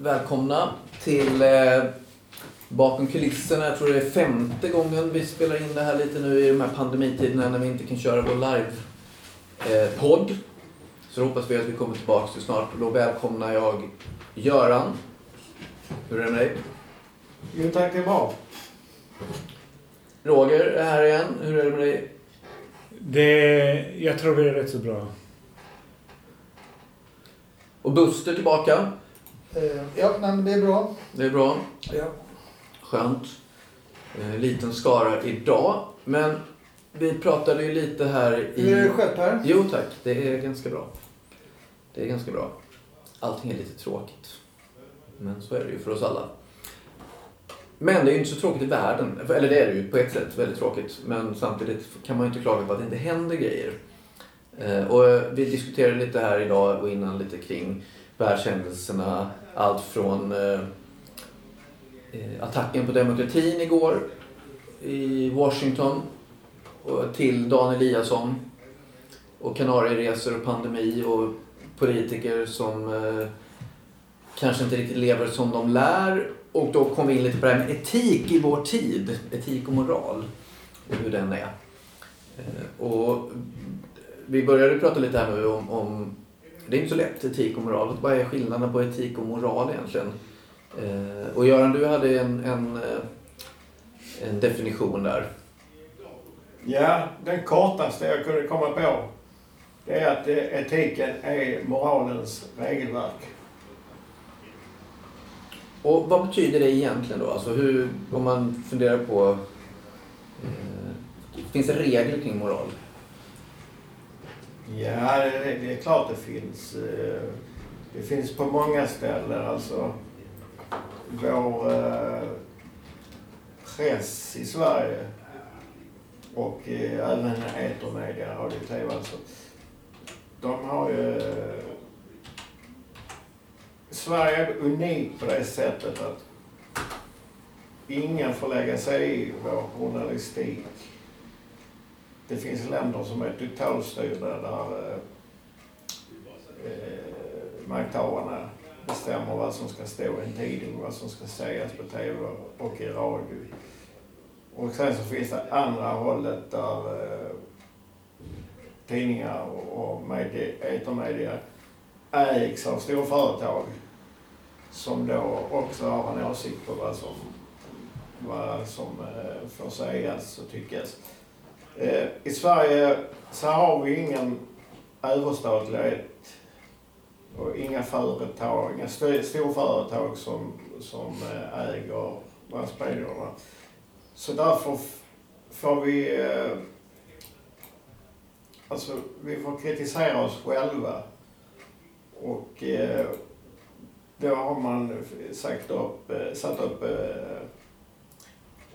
välkomna till eh, Bakom kulisserna. Jag tror det är femte gången vi spelar in det här lite nu i de här pandemitiderna när vi inte kan köra vår live-podd. Så då hoppas vi att vi kommer tillbaka så snart. Då välkomnar jag Göran. Hur är det med dig? Jo tack, det är bra. Roger är här igen. Hur är det med dig? Det, jag tror det är rätt så bra. Och Buster tillbaka. Eh, ja, men det är bra. Det är bra. Ja. Skönt. Eh, liten skara idag. Men vi pratade ju lite här i... Hur är det själv Per? Jo tack, det är ganska bra. Det är ganska bra. Allting är lite tråkigt. Men så är det ju för oss alla. Men det är ju inte så tråkigt i världen. Eller det är det ju på ett sätt, väldigt tråkigt. Men samtidigt kan man ju inte klaga på att det inte händer grejer. Eh, Och vi diskuterade lite här idag och innan lite kring världshändelserna. Allt från eh, eh, attacken på demokratin igår i Washington till Dan Eliasson och Kanarieresor och pandemi och politiker som eh, kanske inte riktigt lever som de lär. Och då kom vi in lite på det här med etik i vår tid. Etik och moral. Och hur den är. Eh, och vi började prata lite här nu om, om det är inte så lätt, etik och moral. Vad är skillnaden på etik och moral egentligen? Eh, och Göran, du hade en, en, eh, en definition där. Ja, den kortaste jag kunde komma på det är att eh, etiken är moralens regelverk. Och vad betyder det egentligen då? Alltså hur, om man funderar på... Eh, finns det regler kring moral? Ja, det, är klart det finns. Eh, det finns på många ställen. Alltså, vår eh, press i Sverige och eh, även etermedia, radio och tv alltså. De har ju... Sverige är unikt på det sättet att ingen får lägga sig i vår journalistik. Det finns länder som är totalstyrda där eh, eh makthavarna bestämmer vad som ska stå i en tidning, vad som ska sägas på tv och i radio. Och sen så finns det andra hållet där eh, tidningar och, etermedia ägs av storföretag som då också har en åsikt på vad som, vad som eh, får sägas och tyckas. Eh, I Sverige så har vi ingen överstatlighet och inga företag, inga st- storföretag som, som eh, äger massmedierna. Så därför får vi, eh, alltså vi får kritisera oss själva. Och eh, då har man sagt upp, eh, satt upp eh,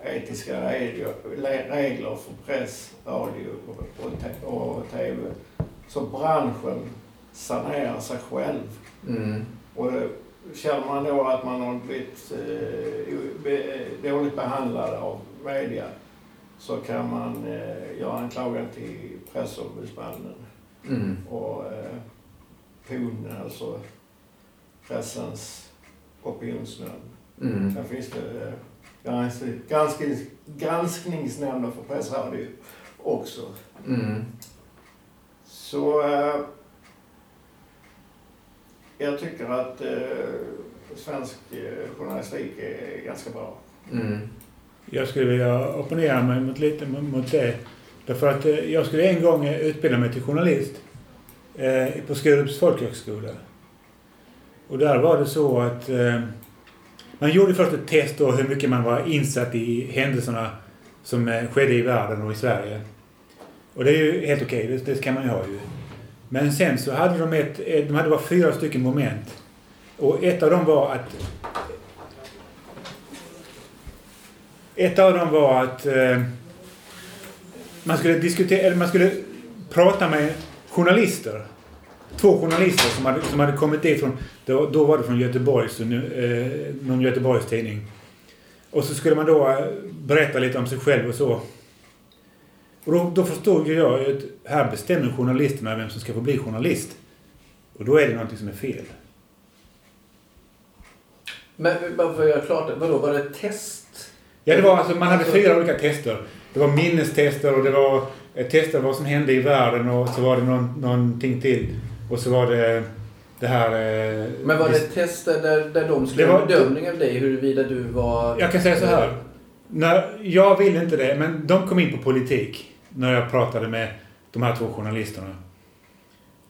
etiska regler, le- regler för press, radio och, tv. Så branschen sanerar sig själv. Mm. Och eh, känner man då att man har blivit eh, be, dåligt behandlad av media så kan man eh, göra en klagan till pressombudsmannen Mm. och eh, PON, alltså pressens opinionsnämnd. Mm. Sen finns det eh, gransknings, granskningsnämnden för pressradio också. Mm. Så eh, jag tycker att eh, svensk eh, journalistik är ganska bra. Mm. Jag skulle vilja opponera mig mot, lite mot- det. Därför att eh, jag skulle en gång eh, utbilda mig till journalist eh, på Skurups folkhögskola. Och där var det så att eh, man gjorde först ett test då hur mycket man var insatt i händelserna som eh, skedde i världen och i Sverige. Och det är ju helt okej, okay, det, det kan man ju ha ju. Men sen så hade de ett- eh, de hade bara fyra stycken moment. Och ett av dem var att Ett av dem var att eh, man skulle diskutera, eller man skulle prata med journalister. Två journalister som hade, som hade kommit dit från, då, då var det från Göteborgs, eh, någon Göteborgs tidning. Och så skulle man då eh, berätta lite om sig själv och så. Och då, då förstod ju jag att här bestämmer journalisterna vem som ska få bli journalist. Och då är det någonting som är fel. Men bara för att göra klart det, vadå, var det ett test? Ja, det var alltså, man hade fyra olika tester. Det var minnestester och det var tester vad som hände i världen och så var det någon, någonting till. Och så var det det här... eh, Men var det ett test där, där de skulle göra en bedömning av dig huruvida du var... Jag kan säga så här. När, jag ville inte det, men de kom in på politik när jag pratade med de här två journalisterna.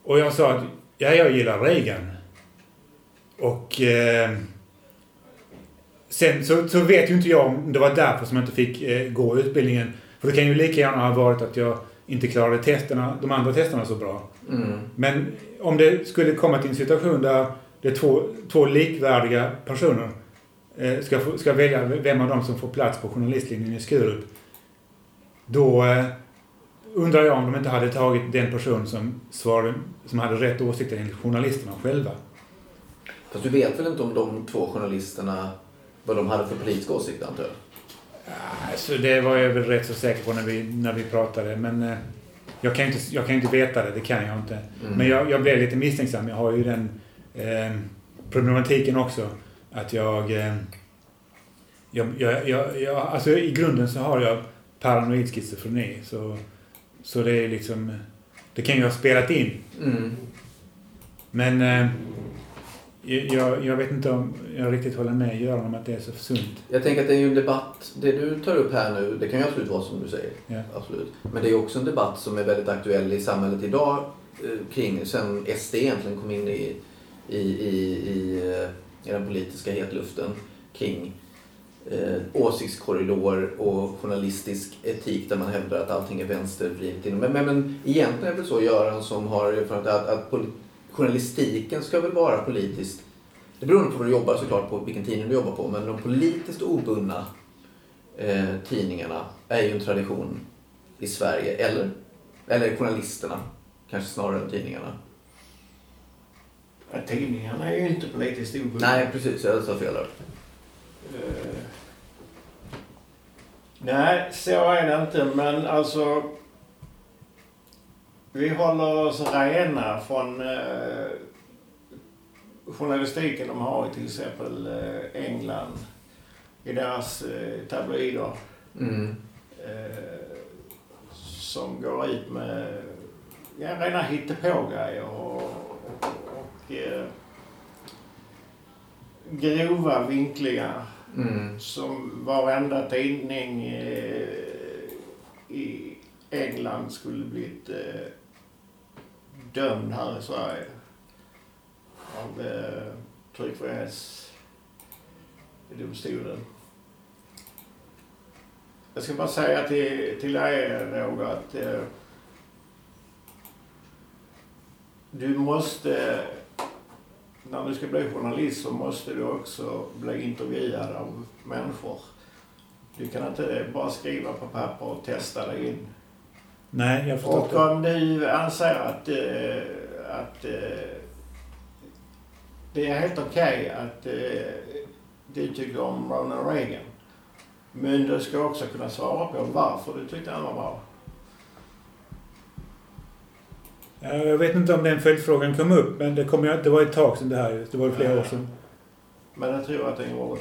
Och jag sa att ja, jag gillar Reagan. Och eh, sen så, så vet ju inte jag om det var därför som jag inte fick eh, gå utbildningen. För det kan ju lika gärna ha varit att jag inte klarade testerna, de andra testerna så bra. Mm. Men om det skulle komma till en situation där det är två, två likvärdiga personer eh, ska, ska välja vem av dem som får plats på journalistlinjen i Skurup. Då eh, undrar jag om de inte hade tagit den person som, svarade, som hade rätt åsikter enligt journalisterna själva. Fast du vet väl inte om de två journalisterna, vad de hade för politisk åsikt antar jag? Så det var jag väl rätt så säker på när vi, när vi pratade. Men eh, jag, kan ju inte, jag kan inte veta det, det kan jag inte. Mm. Men jag, jag blev lite misstänksam. Jag har ju den eh, problematiken också. Att jag, eh, jag, jag, jag, jag... Alltså i grunden så har jag paranoid schizofreni. Så, så det är liksom... Det kan ju ha spelat in. Mm. Men eh, jag, jag vet inte om jag riktigt håller med Göran om att det är så sunt. Jag tänker att det är ju en debatt, det du tar upp här nu, det kan ju absolut vara som du säger. Ja. Absolut. Men det är också en debatt som är väldigt aktuell i samhället idag eh, kring, sen SD egentligen kom in i, i, i, i, eh, i den politiska hetluften kring eh, åsiktskorridor och journalistisk etik där man hävdar att allting är vänstervridet. Men, men, men egentligen är det väl så Göran som har erfarenhet att, att poli- journalistiken ska väl vara politiskt det beror på vad du jobbar såklart på, vilken tidning du jobbar på, men de politiskt obundna eh, tidningarna är ju en tradition i Sverige, eller? Eller journalisterna, kanske snarare än tidningarna. Ja, tidningarna är ju inte politiskt obundna. Nej, precis, jag sa fel där. Eh, Nej, så är det inte. Men alltså... Vi håller oss rena från eh, journalistiken de har i till exempel eh, England. I deras eh, tabloider. Mm. Eh, som går ut med ja, rena hittepågrejer och, och, och eh, grova vinklingar Mm. som varenda tidning eh, i England skulle blivit eh, dömd här i Sverige av eh, tryckfrihetsdomstolen. Jag ska bara säga till, till er Roger att eh, du måste när du ska bli journalist så måste du också bli intervjuad av människor. Du kan inte bara skriva på papper och testa dig in. Nej, jag förstår Och inte. om du anser att, eh, att eh, det är helt okej att eh, du tycker om Ronald Reagan. Men du ska också kunna svara på varför du tyckte han var bra. Ja, Jag vet inte om den följdfrågan kom upp, men det, kom jag, det var ett tag sedan det här. Det var flera år sedan. Men jag tror att den gjorde.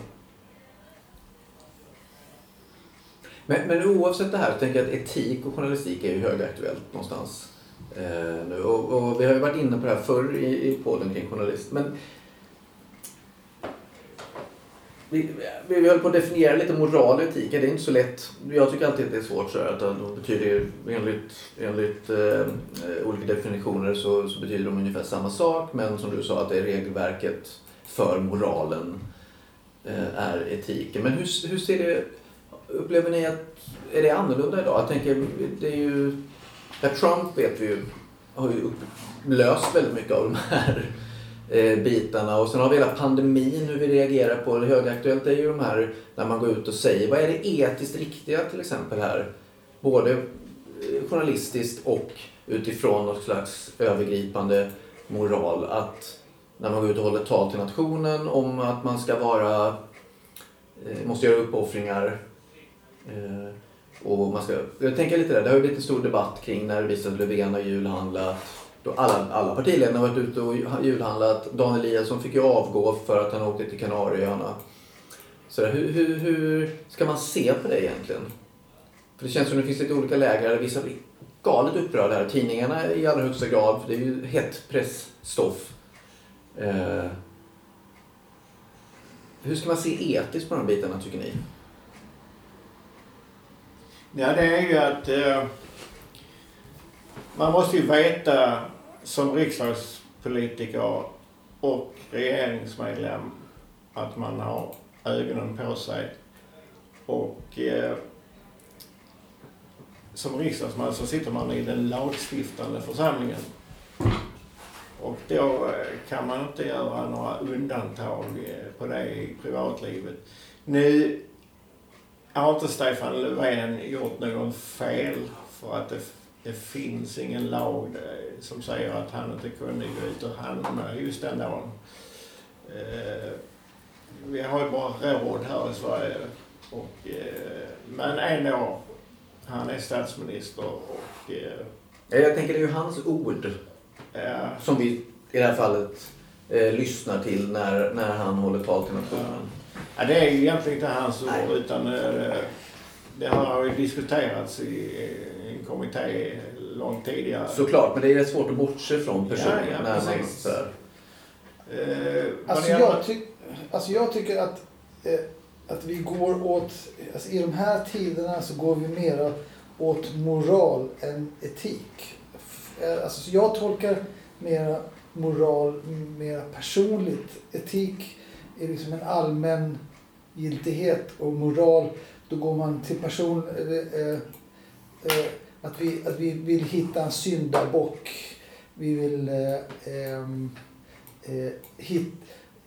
Men, men oavsett det här så tänker jag att etik och journalistik är ju högaktuellt någonstans. Eh, nu. Och, och vi har ju varit inne på det här förr i, i podden kring journalist. Men vi, vi, vi höll på att definiera lite moral och etik. Det är inte så lätt. Jag tycker alltid att det är svårt. Så att de betyder enligt, enligt eh, olika definitioner så, så betyder de ungefär samma sak. Men som du sa att det är regelverket för moralen eh, är etiken. Men hur, hur ser det Upplever ni att, är det annorlunda idag? Jag tänker, det är ju, där Trump vet vi ju, har ju löst väldigt mycket av de här eh, bitarna. Och sen har vi hela pandemin, hur vi reagerar på det. Högaktuellt är ju de här, när man går ut och säger, vad är det etiskt riktiga till exempel här? Både eh, journalistiskt och utifrån något slags övergripande moral. Att när man går ut och håller tal till nationen om att man ska vara, eh, måste göra uppoffringar Eh, och man ska, jag tänker lite där, det har ju blivit en stor debatt kring när det att Löfven har julhandlat. då alla, alla partiledare har varit ute och julhandlat. Dan Eliasson fick ju avgå för att han åkte till Kanarieöarna. Så hur, hur, hur ska man se på det egentligen? För det känns som det finns lite olika läger. Vissa blir galet upprörda här. Tidningarna i allra högsta grad. För det är ju hett pressstoff. Eh, hur ska man se etiskt på de bitarna tycker ni? Ja, det är ju att eh, man måste ju veta som riksdagspolitiker och regeringsmedlem att man har ögonen på sig. Och eh, som riksdagsman så sitter man i den lagstiftande församlingen. Och då eh, kan man inte göra några undantag eh, på det i privatlivet. Nu har inte Stefan Löfven gjort någon fel för att det, det finns ingen lag eh, som säger att han inte kunde gå ut och handla just den dagen. Vi har ju bara råd här i Sverige. Och, men ändå, han är statsminister och... Jag tänker det är ju hans ord. Som vi i det här fallet eh, lyssnar till när, när han håller tal till nationen. Ja, det är ju egentligen inte hans ord utan eh, det har ju diskuterats i en kommitté långt tidigare. Såklart, men det är rätt svårt att bortse från personen. Ja, ja, när man, precis. här. Eh, Alltså jag, ty alltså jag tycker att, eh, att vi går åt, alltså i de här tiderna så går vi mera åt moral än etik. Eh, Alltså så jag tolkar mera moral mera personligt. Etik är liksom en allmän giltighet och moral, då går man till person... Eh, eh, eh, att, vi, att vi vill hitta en syndabock. Vi vill eh, ehm, eh, hit,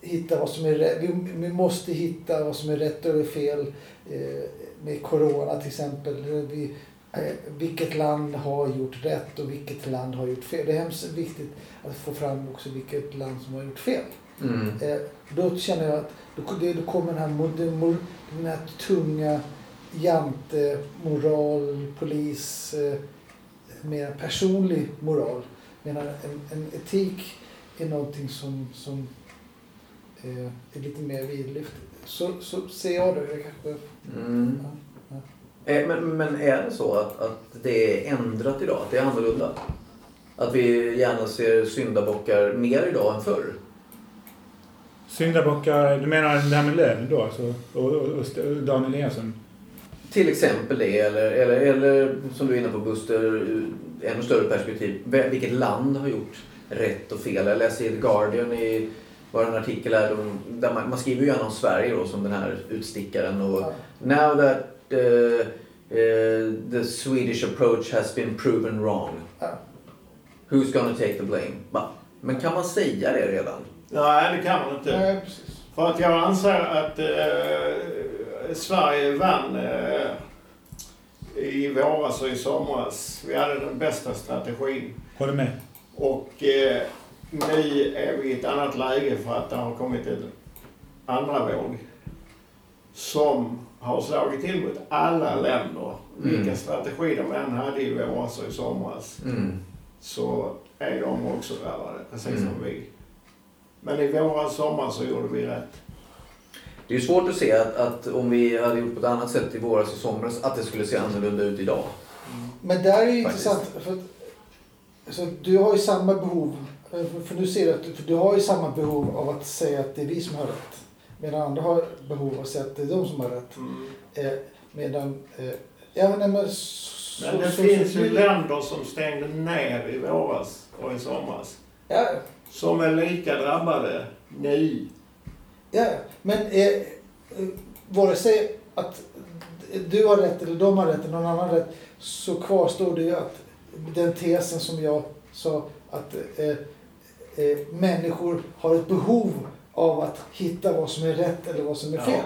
hitta vad som är rätt. Vi, vi måste hitta vad som är rätt eller fel eh, med corona till exempel. Vi, vilket land har gjort rätt och vilket land har gjort fel. Det är hemskt viktigt att få fram också vilket land som har gjort fel. Mm. Då känner jag att då, det, då kommer den här, den, den här tunga jante, moral, polis, eh, mer personlig moral. Medan en, en etik är någonting som, som eh, är lite mer vidlyftigt. Så, så ser jag det. det kanske, Mm. ja. Eh, Men, men är det så att, att det är ändrat idag? Att det är annorlunda? Att vi gärna ser syndabockar mer idag än förr? Syndabockar, du menar det här med lön då alltså? Och, och, och St- och Dan Eliasson? Till exempel det, eller, eller, eller som du är inne på Buster, ur ännu större perspektiv. Vilket land har gjort rätt och fel? Jag läste i The Guardian i var en artikel de, där man, man skriver ju gärna om Sverige då som den här utstickaren. Och Ja. now that uh, uh, the Swedish approach has been proven wrong. Ja. Who's gonna take the blame? Men kan man säga det redan? Nej, det kan man inte. Nej, precis. För att jag anser att eh, Sverige vann eh, i våras och i somras. Vi hade den bästa strategin. Håller med. Och eh, nu är vi i ett annat läge för att det har kommit en andra våg. Som har slagit till mot alla länder. Mm. Vilken strategi de än hade i våras och i somras. Mm. Så är de också drabbade, precis Mm. som vi. Men i våras sommar så gjorde vi rätt. Det är ju svårt att se att, att om vi hade gjort på ett annat sätt i våras och somras att det skulle se annorlunda ut idag. Men där är ju intressant. För att, så du har ju samma behov. För, för nu ser du att du, har ju samma behov av att säga att det är vi som har rätt. Medan andra har behov av att säga att det är de som har rätt. Eh, medan... Eh, ja, nej, men, så, Men det så- finns så- ju länder som stängde ner i våras och i somras. Ja, Som är lika drabbade nu. ja. Men eh, vare sig att du har rätt eller de har rätt eller någon annan har rätt så kvarstår det ju att den tesen som jag sa att eh, eh, människor har ett behov av att hitta vad som är rätt eller vad som är Ja. fel.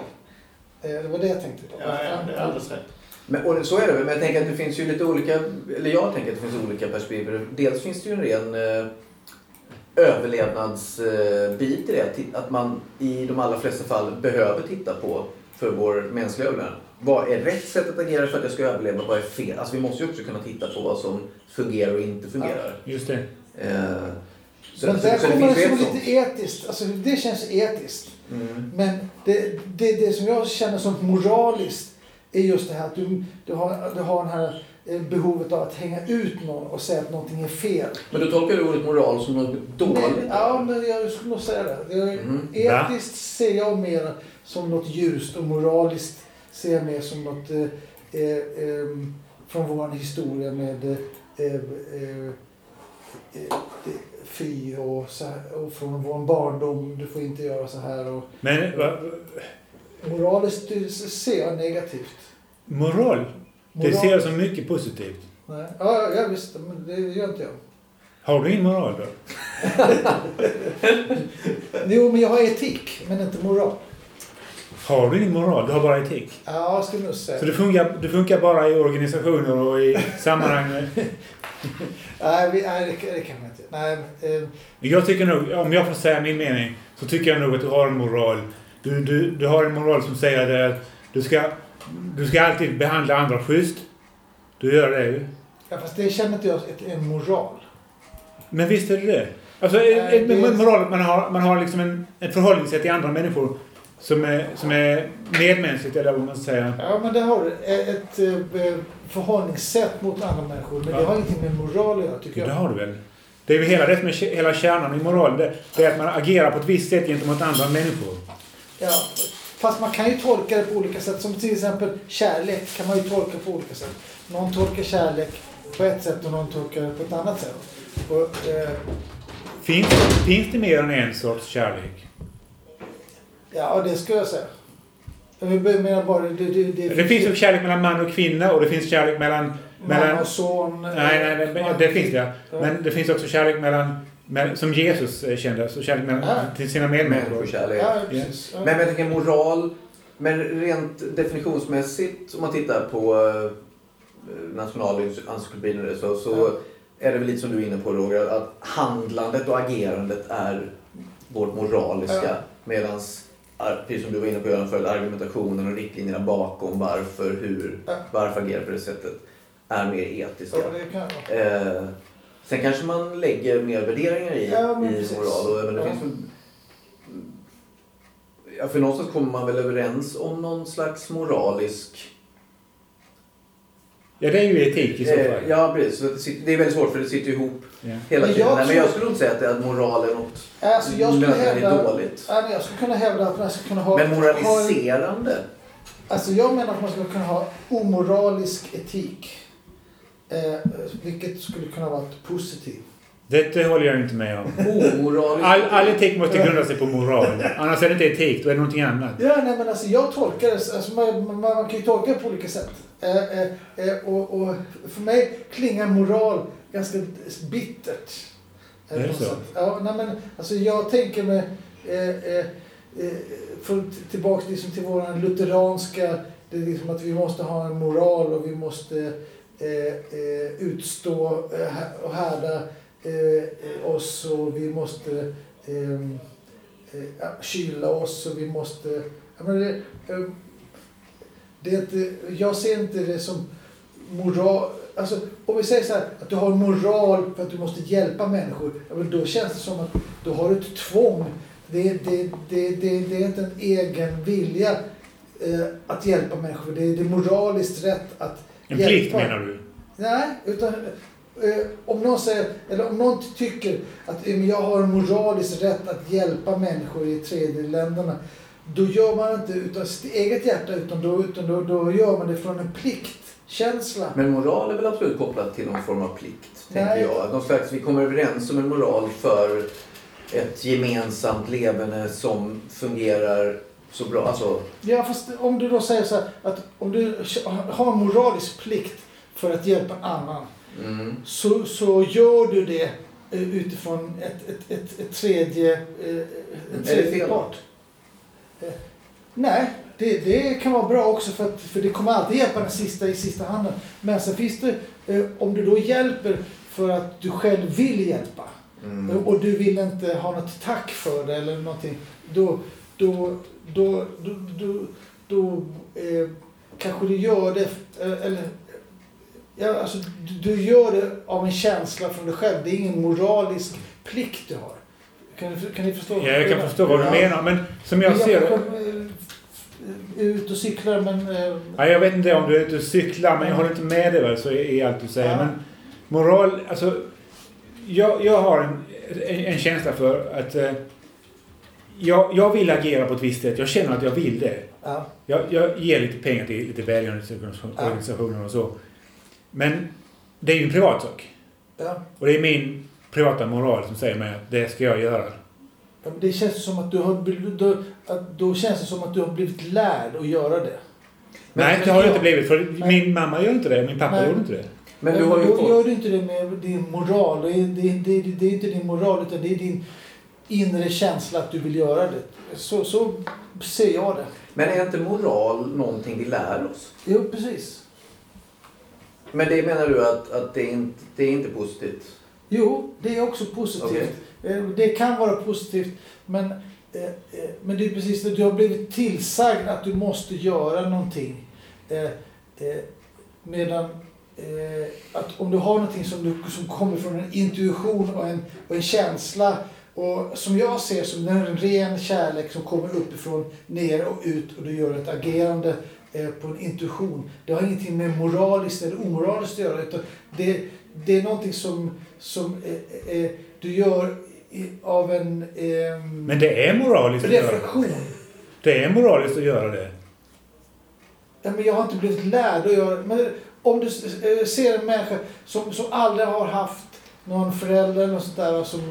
Eh, det var det jag tänkte på. Ja, ja, det är alldeles rätt. Men, och så är det men jag tänker att det finns ju lite olika, eller jag tänker att det finns olika perspektiv. Dels finns det ju en ren eh, överlevnadsbit i det. Att man i de allra flesta fall behöver titta på för vår mänskliga överlevnad. Vad är rätt sätt att agera för att jag ska överleva? Vad är fel? Alltså vi måste ju också kunna titta på vad som fungerar och inte fungerar. Just det. Eh, så, Men där så det kommer det som lite etiskt. Alltså det känns etiskt. Mm. Men det, det, det som jag känner som moraliskt är just det här att du, du, har, du har det här behovet av att hänga ut någon och säga att någonting är fel. Men då tolkar du ordet moral som något dåligt? Nej, ja, men jag skulle nog säga det. Mhm. Etiskt ser jag mer som något ljust och moraliskt ser jag mer som något eh, eh, eh, från vår historia med eh, eh, eh, eh, fy och, så här, och från vår barndom. Du får inte göra så här. Och Men va, moraliskt eh, ser jag negativt. moral, det Moral- ser jag som mycket positivt. Nej. Ja, ja, visst. Men det gör inte jag. Har du ingen moral då? Jo, men jag har etik, men inte moral. Har du ingen moral? Du har bara etik. Ja, jag skulle nog säga. Så det funkar, det funkar bara i organisationer och i sammanhang med... Nej, vi, nej det, det kan man inte. Nej, eh, Jag tycker nog, om jag får säga min mening, så tycker jag nog att du har en moral. Du, du, du har en moral som säger att du ska, du ska alltid behandla andra schysst. Du gör det ju. ja, fast det känner inte jag ett, en moral. Men visst är det det. Alltså, Nej, en, det- moral, man har, man har liksom en, ett förhållningssätt till andra människor som är, som är medmänskligt, eller vad man ska säga. Ja, men det har du. Ett, ett eh, förhållningssätt mot andra människor. Men det Ja. har ingenting med moral att göra, tycker Det jag. har du väl? Det är väl hela det som är hela kärnan i moral. Det, det är att man agerar på ett visst sätt gentemot andra människor. Ja, fast man kan ju tolka det på olika sätt. Som till exempel kärlek kan man ju tolka på olika sätt. Någon tolkar kärlek på ett sätt och någon tolkar det på ett annat sätt. Och, eh, Finns, finns det mer än en sorts kärlek? ja, det skulle jag säga. Menar bara... Det, det, det, Det finns ju kärlek mellan man och kvinna och det finns kärlek mellan... mellan Mamma och son. nej, nej, nej, det finns det. Ja. Men det finns också kärlek mellan... mellan som Jesus eh, kände, så kärlek mellan, Ja. till sina medmänniskor. Ja, precis. Ja. Men jag tänker moral, men rent definitionsmässigt om man tittar på eh, nationalencyklopedin så, så Ja. är det väl lite som du är inne på Roger, att handlandet och agerandet är vårt moraliska. Ja. Medans, ar- precis som du var inne på Göran förut, argumentationen och riktlinjerna bakom varför, hur, Ja. varför agera på det sättet är mer etiska. Ja, jag. Sen kanske man lägger mer värderingar i, Ja, men i precis. moral. Och, men det Ja. finns väl, ja, för någonstans kommer man väl överens om någon slags moralisk... Ja, det är ju etik i så fall. Eh, ja, precis. Så det, sitter, det är väldigt svårt för det sitter ihop Ja. hela Men tiden. jag Nej, men jag skulle inte säga att, det, att moral är något Alltså, jag skulle hävda... dåligt. Ja, men jag skulle kunna hävda att man ska kunna ha... Men ha en, moraliserande? alltså jag menar att man skulle kunna ha omoralisk etik. Eh, vilket skulle kunna vara positivt. Det håller jag inte med om. All, all etik måste grunda sig på moral. Annars är det inte etik, då är det någonting annat. Ja, nej men alltså jag tolkar det, alltså man, man, man kan ju tolka det på olika sätt. Eh, eh, eh, och, och för mig klingar moral ganska bittert. Eh, Är det så? sätt. Ja, nej men alltså jag tänker mig, eh, tillbaka liksom till våran lutheranska, det är liksom att vi måste ha en moral och vi måste Eh, eh, utstå eh, och härda eh, oss och vi måste ehm, eh, kyla oss och vi måste... Jag, menar, det, ehm, det, jag ser inte det som moral... Alltså, om vi säger så här, att du har moral för att du måste hjälpa människor, då känns det som att du har ett tvång. Det, det, det, det, det är inte en egen vilja eh, att hjälpa människor. Det det är moraliskt rätt att en hjälpa. plikt menar du? Nej, utan eh, om någon säger, eller om någon tycker att eh, jag har en moralisk rätt att hjälpa människor i tredje länderna. Då gör man inte utan sitt eget hjärta utan då, utan då, då gör man det från en pliktkänsla. Men moral är väl absolut kopplat till någon form av plikt, Nej. tänker jag. Någon slags, vi kommer överens om en moral för ett gemensamt levande som fungerar så bra. Alltså, Ja, fast om du då säger så här att om du har en moralisk plikt för att hjälpa en annan mm. så, så gör du det eh, utifrån ett, ett, ett, ett tredje, eh, det tredje part. Eh, Nej, det, det kan vara bra också för, att, för det kommer alltid hjälpa den sista i sista handen. Men sen finns det, om du då hjälper för att du själv vill hjälpa Mm. och du vill inte ha något tack för det eller någonting. Då, då, då, då, då, då eh, kanske du gör det, eh, eller Ja, alltså, du, du gör det av en känsla från dig själv. Det är ingen moralisk plikt du har. Kan, kan ni förstå? Ja, jag kan förstå vad du menar. Men som jag ser det... eh, ute och cyklar men... eh, Ja, jag vet inte om du är ute och cyklar, men jag håller inte med dig väl, så allt du säger. Ja. Men moral, alltså... Jag, jag har en, en, en känsla för att... Jag, jag vill agera på ett visst sätt. Jag känner att jag vill det. Ja. Jag, jag ger lite pengar till lite välgörenhetsorganisationer och så. Men det är ju en privat sak. Ja. Och det är min privata moral som säger mig att det ska jag göra. Ja, men Det känns som att du har blivit, då, att, då känns det som att du har blivit lärd att göra det. Men- Nej, men det har det jag- inte blivit. För Nej. min mamma gör inte det. Min pappa Nej. gjorde inte det. Men du har ju då fått... gör du inte det med din moral. Det är, det, det, det är inte din moral utan det är din inre känsla att du vill göra det. Så, så ser jag det. Men är inte moral någonting vi lär oss? Jo, precis. Men det menar du att, att det, är inte, det är inte positivt? Jo, det är också positivt. Eh, Det kan vara positivt, men, eh, eh, men det är precis det. Du har blivit tillsagd att du måste göra någonting. Medan att om du har någonting som, du, som kommer från en intuition och en, och en känsla och som jag ser som en ren kärlek som kommer uppifrån, ner och ut och du gör ett agerande eh, på en intuition. Det har ingenting med moraliskt eller omoraliskt att göra utan det, det är någonting som, som eh, eh, du gör av en ehm, Men det är moraliskt att göra det. Det är moraliskt att göra det. Ja, men jag har inte blivit lärd att göra Men om du eh, ser en människa som, som aldrig har haft någon förälder eller något sånt där som,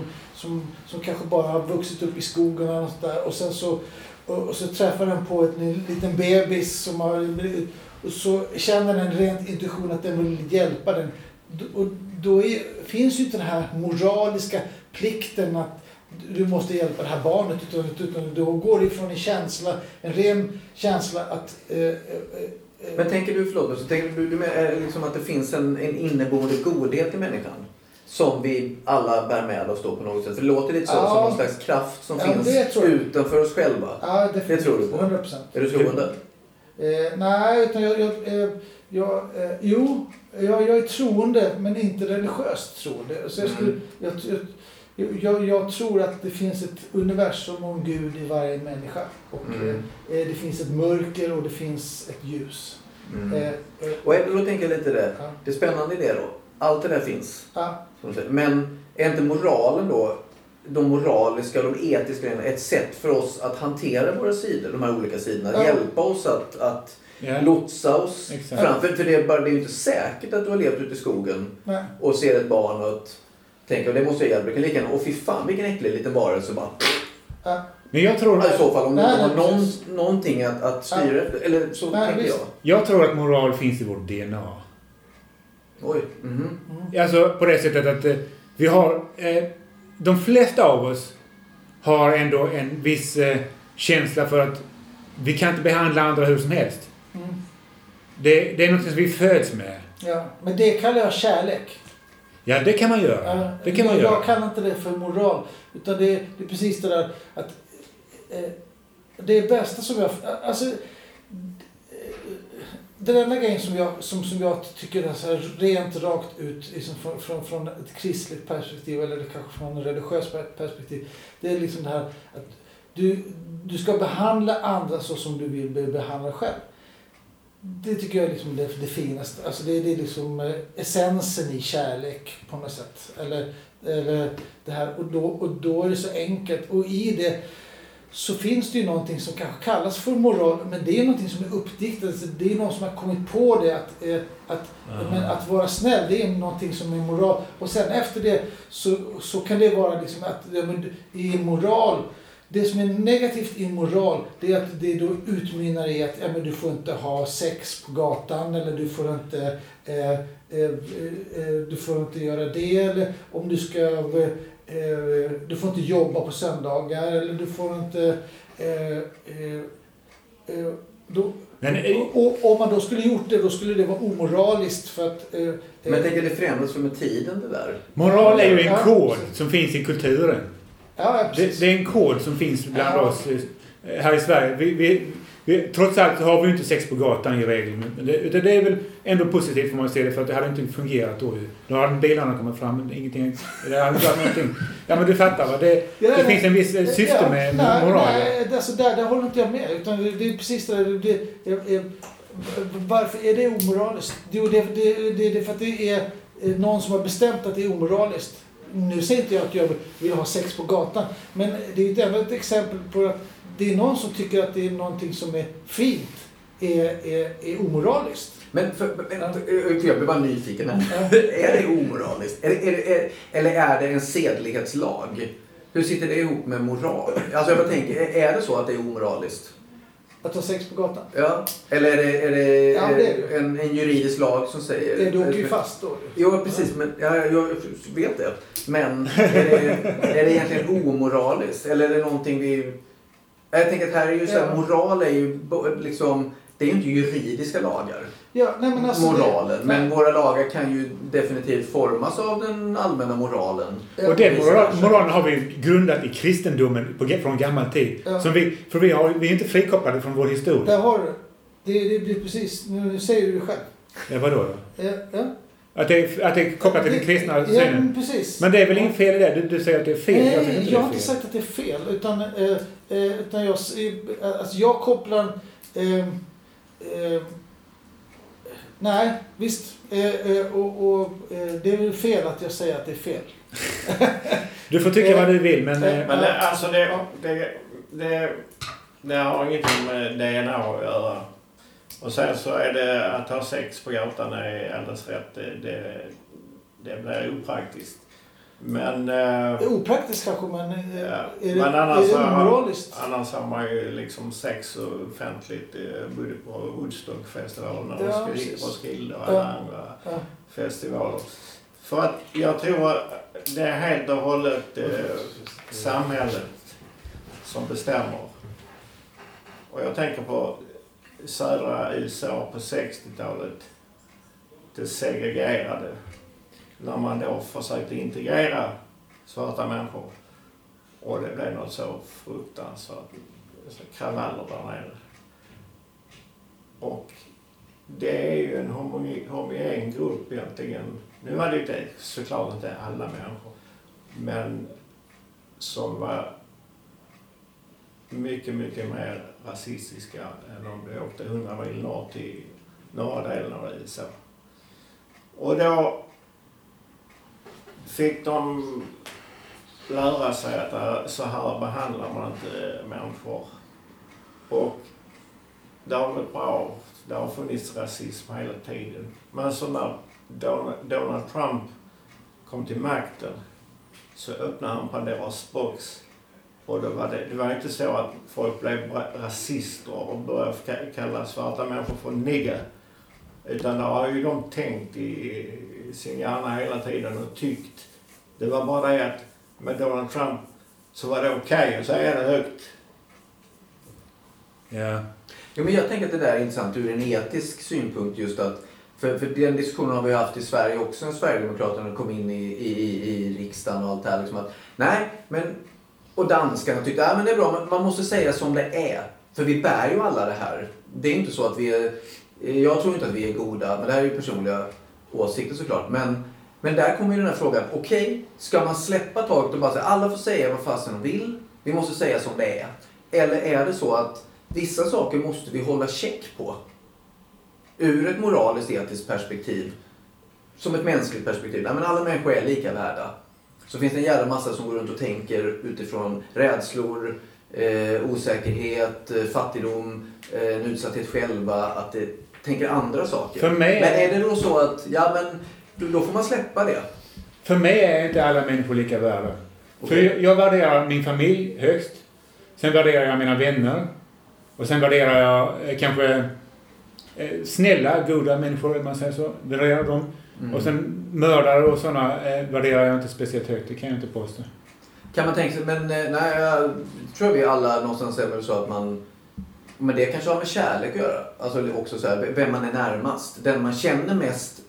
som, som kanske bara har vuxit upp i skogen eller något där och sen så, och, och så träffar den på en liten bebis som har och så känner den rent intuition att den vill hjälpa den. Och då är, finns ju inte den här moraliska plikten att du måste hjälpa det här barnet utan, utan då går det ifrån en känsla, en ren känsla att eh, eh, eh, Men tänker du, förlåt, så tänker du, du med, eh, liksom att det finns en, en inneboende godhet i människan? Som vi alla bär med oss då på något sätt. För det låter lite så, Ja. som någon slags kraft som Ja, finns utanför oss själva. Ja. Det tror du på? 100 procent. Är du troende? Eh, nej, utan jag... jag, eh, jag eh, jo, jag, jag är troende, men inte religiöst troende. Så jag, skulle, Mm. jag, jag, tror att det finns ett universum och en gud i varje människa. Och Mm. eh, det finns ett mörker och det finns ett ljus. Mm. Eh, eh, Och är- då tänker jag lite det. Det spännande i det då. Allt det där finns. ja, Som du säger. Men är inte moralen då, de moraliska och de etiska grejerna, ett sätt för oss att hantera våra sidor, de här olika sidorna? Ja. Hjälpa oss att, att Ja. lotsa oss Exakt. fram. För, det, är bara, det är ju inte säkert att du har levt ute i skogen nej. och ser ett barn och att, tänker det måste jag hjälpa. Du kan lika gärna, åh fy fan vilken äcklig liten varelse bara. Ja, Men jag tror, Ja, I så fall om du Nej, inte har någon, någonting att, att styra efter. Eller så Nej, tänker visst. jag. jag tror att moral finns i vårt DNA. Oj. mm, Alltså på det sättet att eh, vi har... Eh, de flesta av oss har ändå en viss eh, känsla för att vi kan inte behandla andra hur som helst. mm, Det, det är något som vi föds med. ja. Men det kallar jag kärlek. Ja, det kan man göra. Ja, Det kan man jag, göra. Jag kallar inte det för moral. Utan det, det är precis det där att eh, det bästa som jag... Alltså, eh, den enda grejen som jag, som, som jag tycker är så här rent rakt ut liksom från, från, från ett kristligt perspektiv eller kanske från ett religiöst perspektiv. Det är liksom det här att du, du ska behandla andra så som du vill bli behandlad själv. Det tycker jag är liksom det, det finaste. Alltså det, det är liksom eh, essensen i kärlek på något sätt. Eller, eller det här. Och då, och då är det så enkelt. Och i det så finns det ju någonting som kanske kallas för moral. Men det är någonting som är uppdiktat. Det är någon som har kommit på det. Att, eh, att, men att vara snäll, det är någonting som är moral. Och sen efter det så, så kan det vara liksom att ja, men, i moral det som är negativt i moral, det är att det då utmynnar i att ja, men du får inte ha sex på gatan eller du får inte, eh, eh, eh, du får inte göra det. Eller om du ska, eh, eh, du får inte jobba på söndagar eller du får inte... Eh, eh, eh, då, Men, eh, och, och om man då skulle gjort det, då skulle det vara omoraliskt för att... Eh, Men jag eh, tänker det förändras med tiden det där. moral är ju en kod som finns i kulturen. ja, Det, precis. det är en kod som finns bland Ja. oss eh, här i Sverige. Vi, vi, vi, trots allt så har vi inte sex på gatan i regel. Men det, det är väl ändå positivt får man se det för att det hade inte fungerat då ju. Då hade bilarna kommit fram men ingenting. Det hade inte varit någonting. Ja men du fattar va? Det, Ja, det finns en viss eh, syfte Ja, med nej, moral. Nej, alltså där, där håller inte jag med. Utan det, det är precis det. Det, det, är- varför är det omoraliskt? Jo, det, det, det, det är för att det är eh, någon som har bestämt att det är omoraliskt. Nu säger inte jag att jag vill ha sex på gatan. Men det är ju ett exempel på att det är någon som tycker att det är någonting som är fint är, är, är omoraliskt. Men, för, men för jag blir bara nyfiken. här. Är det omoraliskt? Är är eller är det en sedlighetslag? Hur sitter det ihop med moral? Alltså jag bara tänker, är- är det så att det är omoraliskt? Att ha sex på gatan. Ja. Eller är det, är det, Ja, det är det. en, en juridisk lag som säger... Det, du åker ju fast då. Jo, precis. Men, ja, jag vet det. Men är det, är det egentligen omoraliskt? Eller är det någonting vi... Jag tänker att här är ju så här, moral är ju liksom... Det är ju inte juridiska lagar, Ja, nej, men alltså moralen. Det, Men våra lagar kan ju definitivt formas av den allmänna moralen. Ja. Och den moral, moralen har vi grundat i kristendomen på, från gammal tid. Ja. Som vi, för vi, har, vi är inte frikopplade från vår historia. Där har du. Det, det blir precis, nu säger du det själv. Ja, vadå då? Ja, ja. Att det, är, att det är kopplat till den kristna Ja, synen. men precis. Men det är väl inget fel i det? Du, du säger att det är fel. jag Nej, inte jag det har inte sagt att det är fel. Utan, eh, eh, utan jag, eh, alltså jag kopplar... Eh, eh, nej, visst. Eh, eh, och, och, eh, det är väl fel att jag säger att det är fel. Du får tycka vad du vill men... Eh, eh, Men det, alltså det, det, det, det har ingenting med DNA att göra. Och sen så är det att ha sex på gatan är alldeles rätt. Det, det, det blir opraktiskt. Men, eh, är opraktiskt kanske, men eh, Ja, är, det, men annars är det har- omoraliskt? annars har man ju liksom sex offentligt eh, både på Woodstockfestivalen och Ja. Roskilde och alla Ja. andra Ja. festivaler. För att jag tror att det är helt och hållet eh, samhället som bestämmer. Och jag tänker på södra USA på 60-talet. Det segregerade. När man då försökte integrera svarta människor. Och det blev något så fruktansvärt. Så kravaller där nere. Och det är ju en homogen, homogen grupp egentligen. Nu var det ju inte, såklart inte alla människor. Men som var mycket, mycket mer rasistiska än om du åkte 100 mil norr till norra delen av USA. Och då fick de lära sig att så här behandlar man inte eh, människor. Och det har varit bra. Det har funnits rasism hela tiden. Men så när Donald, Donald Trump kom till makten så öppnade han Pandoras box. Och då var det, det var inte så att folk blev ra- rasister och började ka- kalla svarta människor för nigger. Utan det har ju de tänkt i, sin hjärna hela tiden och tyckt. Det var bara det att med Donald Trump så var det okej att säga det högt. ja. Jo, men jag tänker att det där är intressant ur en etisk synpunkt just att för, för den diskussionen har vi haft i Sverige också när Sverigedemokraterna kom in i, i, i, i riksdagen och allt det här. Liksom att, nej, men, och danskarna tyckte att men det är bra, men man måste säga som det är. För vi bär ju alla det här. Det är inte så att vi är, jag tror inte att vi är goda, men det här är ju personliga åsikter såklart. Men, men där kommer ju den här frågan, okej, ska man släppa taget och bara säga alla får säga vad fasen de vill, vi måste säga som det är. Eller är det så att vissa saker måste vi hålla check på? Ur ett moraliskt etiskt perspektiv. Som ett mänskligt perspektiv. Nej, men alla människor är lika värda. Så finns det en jävla massa som går runt och tänker utifrån rädslor, eh, osäkerhet, eh, fattigdom, eh, en utsatthet själva. Att det tänker andra saker. För mig Men är- det då så att, ja men då- får man släppa det? För mig är inte alla människor lika värda. För Okej. jag, jag värderar min familj högst. Sen värderar jag mina vänner. Och sen värderar jag eh, kanske eh, snälla, goda människor, om man säger så. Värderar dem. Mm. Och sen mördare och sådana eh, värderar jag inte speciellt högt. Det kan jag inte påstå. Kan man tänka sig, men eh, nej, jag tror vi alla någonstans är väl så att man... Men det kanske har med kärlek att göra. Alltså också så här, vem man är närmast. Den man känner mest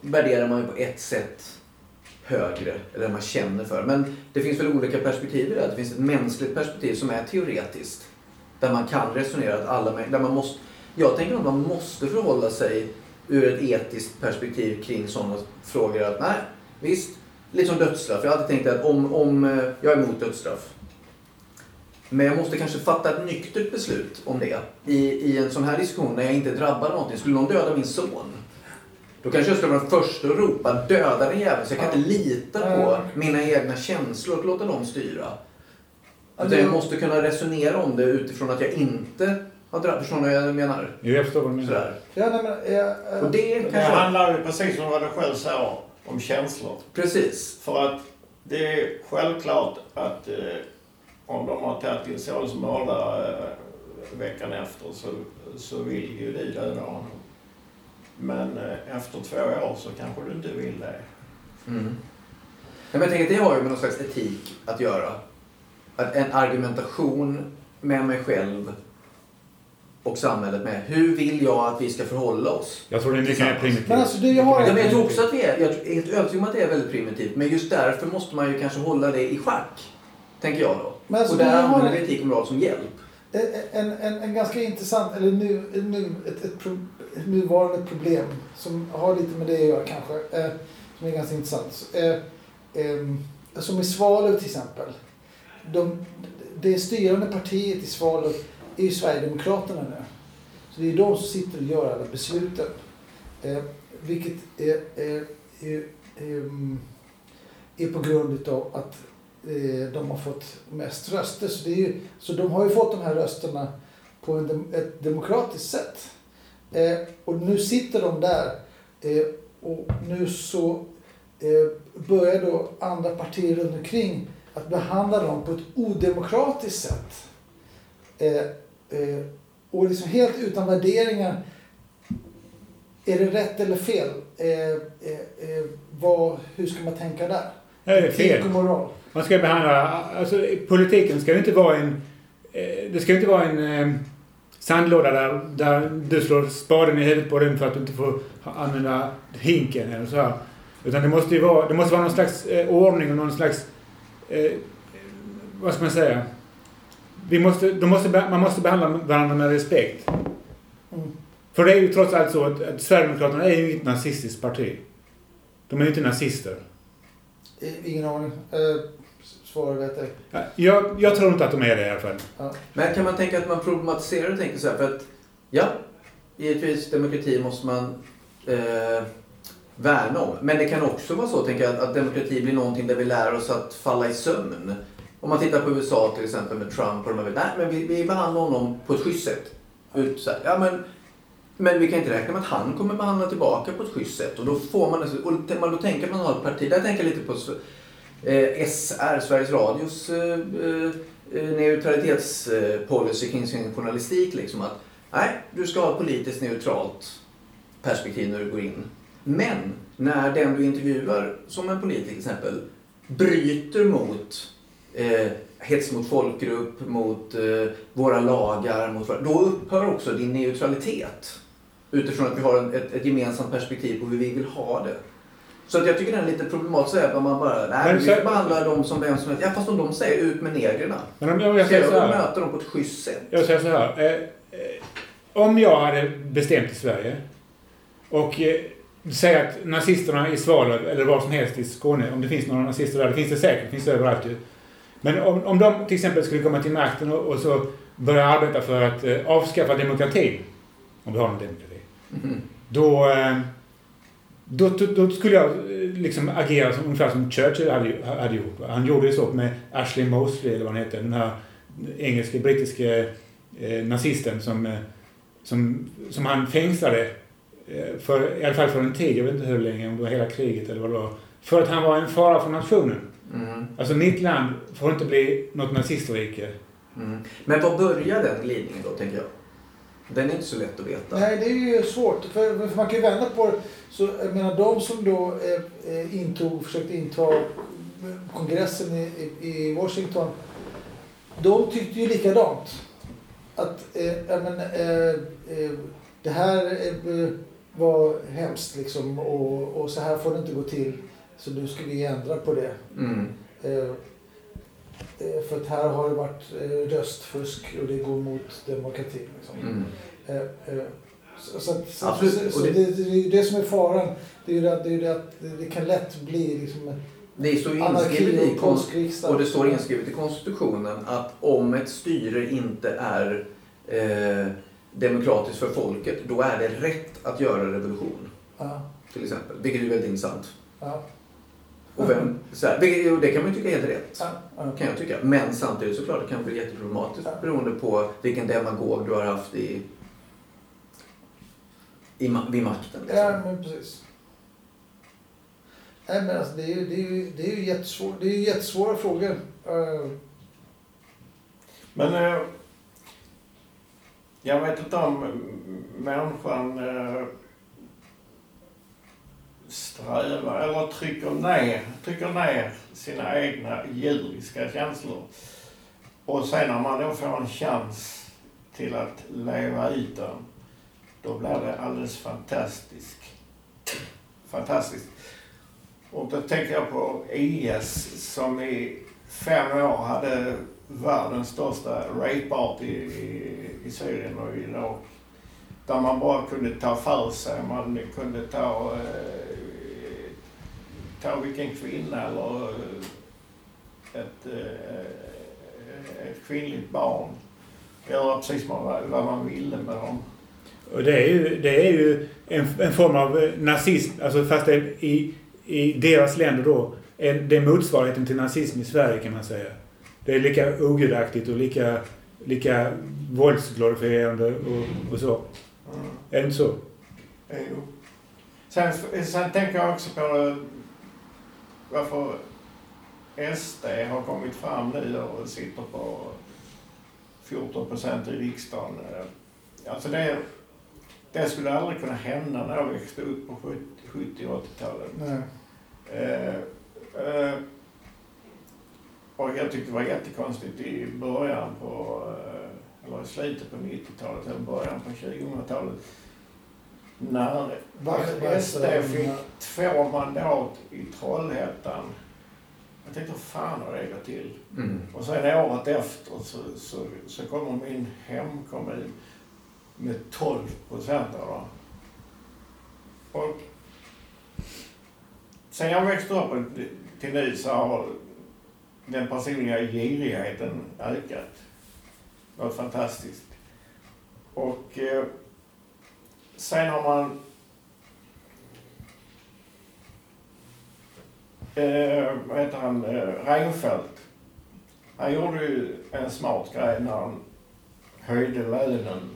värderar man ju på ett sätt högre. Eller den man känner för. Men det finns väl olika perspektiv i det. här. Det finns ett mänskligt perspektiv som är teoretiskt. Där man kan resonera att alla där man måste, Jag tänker att man måste förhålla sig ur ett etiskt perspektiv kring sådana frågor. Att nej, visst, lite som dödsstraff. Jag har alltid tänkt att om, om eh, jag är emot dödsstraff. Men jag måste kanske fatta ett nyktert beslut om det. I, I en sån här diskussion när jag inte av någonting. Skulle någon döda min son? Då kanske jag skulle vara den första att ropa döda den jäveln. Så jag kan inte lita på mina egna känslor och låta dem styra. Utan jag måste kunna resonera om det utifrån att jag inte har drabbats. Förstår ni vad jag menar? Jo, jag förstår vad du menar. Sådär. Ja, nej, men, eh, Och det Det kanske... handlar ju precis som vad du själv sa om känslor. Precis. För att det är självklart att eh, om de har tagit din sons mördare eh, veckan efter så, så vill ju du döda honom. Men eh, efter två år så kanske du inte vill det. Mm. Nej, men jag tänker att det har ju med någon slags etik att göra. Att en argumentation med mig själv och samhället med. Hur vill jag att vi ska förhålla oss? Jag tror det är mycket mer primitivt. Men alltså, det jag har- Ja, men jag tror också att vi är, jag är helt övertygad om att det är väldigt primitivt. Men just därför måste man ju kanske hålla det i schack. Tänker jag då. Men alltså, och där har- använder vi etik och moral som hjälp. En, en, en ganska intressant, eller nu, nu, ett, ett, pro, ett nuvarande problem som har lite med det att göra kanske, eh, som är ganska intressant. Eh, eh, som i Svalöv till exempel. De, det styrande partiet i Svalöv är ju Sverigedemokraterna nu. Så det är de som sitter och gör alla besluten. Eh, vilket är, är, är, eh, är på grund av att eh, de har fått mest röster. Så, det är ju, så de har ju fått de här rösterna på en, dem- ett demokratiskt sätt. Eh, och nu sitter de där eh, och nu så eh, börjar då andra partier runt omkring att behandla dem på ett odemokratiskt sätt. Eh, Eh, och liksom helt utan värderingar. Är det rätt eller fel? Eh, eh, vad, hur ska man tänka där? Det är fel. Och moral. Man ska behandla, alltså politiken ska ju inte vara en, det ska ju inte vara en sandlåda där, där du slår spaden i huvudet på den för att du inte får använda hinken eller så här. Utan det måste ju vara, det måste vara någon slags ordning och någon slags, eh, vad ska man säga? Vi måste, de måste, man måste behandla varandra med respekt. Mm. För det är ju trots allt så att, att Sverigedemokraterna är ju inget nazistiskt parti. De är ju inte nazister. Ingen aning. Eh, Svar vet jag. Ja, Jag, jag tror inte att de är det i alla fall. Ja. Men kan man tänka att man problematiserar och tänker så här för att ja, givetvis demokrati måste man eh, värna om. Men det kan också vara så tänker jag att, att demokrati blir någonting där vi lär oss att falla i sömn. Om man tittar på USA till exempel med Trump och de här, nej men vi, vi behandlar honom på ett schysst sätt. Ut, så här, ja, men, men vi kan inte räkna med att han kommer behandla tillbaka på ett schysst sätt. Och då får man, alltså- och då tänker att man har ett parti, där tänker jag lite på eh, SR, Sveriges Radios eh, eh, eh neutralitetspolicy eh, kring sin journalistik. Liksom att, nej, du ska ha ett politiskt neutralt perspektiv när du går in. Men när den du intervjuar, som en politiker till exempel, bryter mot eh, hets mot folkgrupp, mot eh, våra lagar, mot, då upphör också din neutralitet. Utifrån att vi har en, ett, ett gemensamt perspektiv på hur vi vill ha det. Så att jag tycker den är lite problematisk att om man bara, nej Men vi så- ska behandla dem som vem som helst. Ja fast om de säger ut med negrerna. Men om jag, jag säger jag så här. möta dem på ett schysst sätt? Jag säger så här. Eh, eh, om jag hade bestämt i Sverige och eh, säger att nazisterna i Svalöv eller var som helst i Skåne, om det finns några nazister där, det finns det säkert, det finns det överallt ju. Men om, om de till exempel skulle komma till makten och, och så börja arbeta för att eh, avskaffa demokratin, om vi har någon demokrati, Mhm. då, eh, då, då, då skulle jag eh, liksom agera som, ungefär som Churchill hade, hade gjort. Han gjorde ju så med Ashley Mosley, eller vad han heter, den här engelske, brittiske eh, nazisten som, eh, som, som han fängslade eh, för, i alla fall för en tid, jag vet inte hur länge, om det var hela kriget eller vad det var. För att han var en fara för nationen. Mm. Alltså mitt land får inte bli något nazistrike. Mm. Men var börjar den glidningen då, tänker jag? Den är inte så lätt att veta. Nej, det är ju svårt. För, för man kan ju vända på det. Så, jag menar, de som då eh, eh, intog, försökte inta kongressen i, i, i Washington. De tyckte ju likadant. Att eh, men, eh, eh, det här eh, var hemskt liksom och, och så här får det inte gå till. Så nu ska vi ändra på det. Mm. Eh, Eh, För att här har det varit eh, röstfusk och det går mot demokratin. Liksom. Mm. Eh, eh, Så, så, så, Absolut, så, det- det, det, är ju det som är faran. Det är det, det, är det att det, det kan lätt bli liksom Det står inskrivet i och kon- påskriksdag. och det står inskrivet i konstitutionen att om ett styre inte är eh, demokratiskt för folket, då är det rätt att göra revolution. Ja, Till exempel. Vilket är väldigt intressant. ja, Och vem, så här, jo, det kan man ju tycka är helt rätt. ja, ja. Kan jag tycka. Men samtidigt såklart det kan bli jätteproblematiskt Ja. beroende på vilken demagog du har haft i, i, vid makten. Liksom. Ja, men precis. Nej, men alltså, det, är ju, det, är ju, det, är ju jättesvår, det är ju jättesvåra frågor. Eh, Men eh, jag vet inte om människan eh, strävar eller trycker ner, trycker ner sina egna djuriska känslor. Och sen när man då får en chans till att leva ut den, då blir det alldeles fantastiskt. Fantastiskt. Och då tänker jag på IS som i fem år hade världens största rape-party i, i Syrien och Irak. Där man bara kunde ta för sig. Man kunde ta, eh, ta vilken kvinna eller eh, ett, eh, ett kvinnligt barn. Göra precis vad, man ville med dem. Och det är ju, det är ju en, en form av eh, nazism, alltså fast det i, i deras länder då. är Det är motsvarigheten till nazism i Sverige kan man säga. Det är lika ogudaktigt och lika, lika våldsglorifierande och, och så. Mm. Är det inte så? Jo. Sen, sen tänker jag också på eh, varför SD har kommit fram nu och sitter på 14 procent i riksdagen. Alltså det, det skulle aldrig kunna hända när jag växte upp på 70 70 och 80-talet. nej. Eh, eh, och jag tyckte det var jättekonstigt i början på, eh, eller i slutet på 90-talet, eller början på 2000-talet. När SD fick två mandat i Trollhättan. Jag tänkte, hur fan har det gått till? Mm. Och sen året efter så, så, så kommer min hemkommun med 12 procent av dem. Och sen jag växte upp till nu så har den personliga girigheten ökat. Något fantastiskt. Och eh, sen har man eh, vad heter han, eh, Reinfeldt. Han gjorde ju en smart grej när han höjde lönen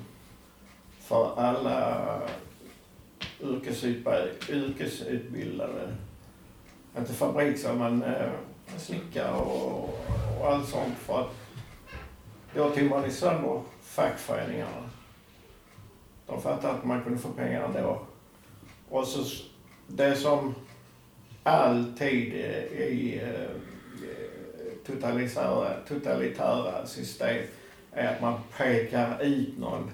för alla yrkesutbildade. Inte fabriksare men eh, snickare och, och allt sånt för att då tog man sönder fackföreningarna. De fattade att man kunde få pengar ändå. Och så det som alltid eh, i eh, totalitära, totalitära system är att man pekar ut någon.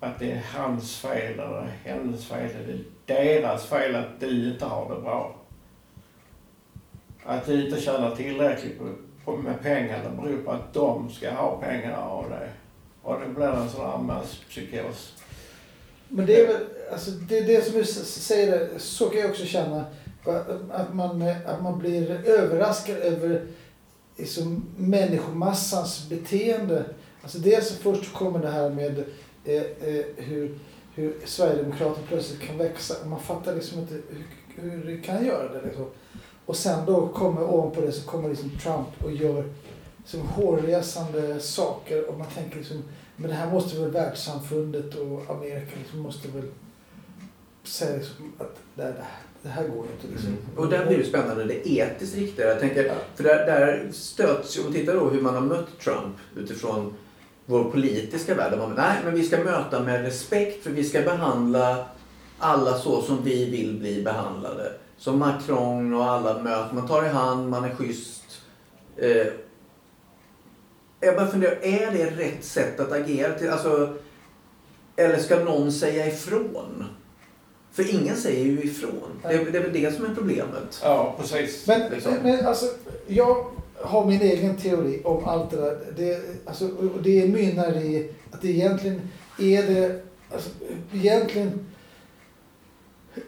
Att det är hans fel eller hennes fel. Det är deras fel att du inte har det bra. Att du inte tjänar tillräckligt på, på, med pengar det beror på att de ska ha pengar av dig. Och det blir en sån här psykos. Men det är väl, alltså det, är det som du säger, så kan jag också känna. Att man, att man blir överraskad över liksom, människomassans beteende. Alltså dels först kommer det här med eh, eh, hur, hur Sverigedemokraterna plötsligt kan växa. Man fattar liksom inte hur, hur det kan göra det. Liksom. Och sen då kommer ovanpå det så kommer liksom Trump och gör liksom hårresande saker. Och man tänker liksom, men det här måste väl världssamfundet och Amerika liksom måste väl säga liksom att det, här- det här går inte. Liksom. Mm. Och där blir det spännande, det etiskt riktiga. Jag tänker, för där, där stöts, om vi tittar då hur man har mött Trump utifrån vår politiska värld. där Man, nej, men vi ska möta med respekt för vi ska behandla alla så som vi vill bli behandlade. Som Macron och alla möter. Man tar i hand, man är schysst. Eh, jag bara funderar, är det rätt sätt att agera? Till, alltså, eller ska någon säga ifrån? För ingen säger ju ifrån. Det, är- det är väl det som är problemet. Ja, precis. Men, Liksom. men, alltså, jag, har min egen teori om allt det där. Det, alltså, och det mynnar i att det egentligen är det, alltså, egentligen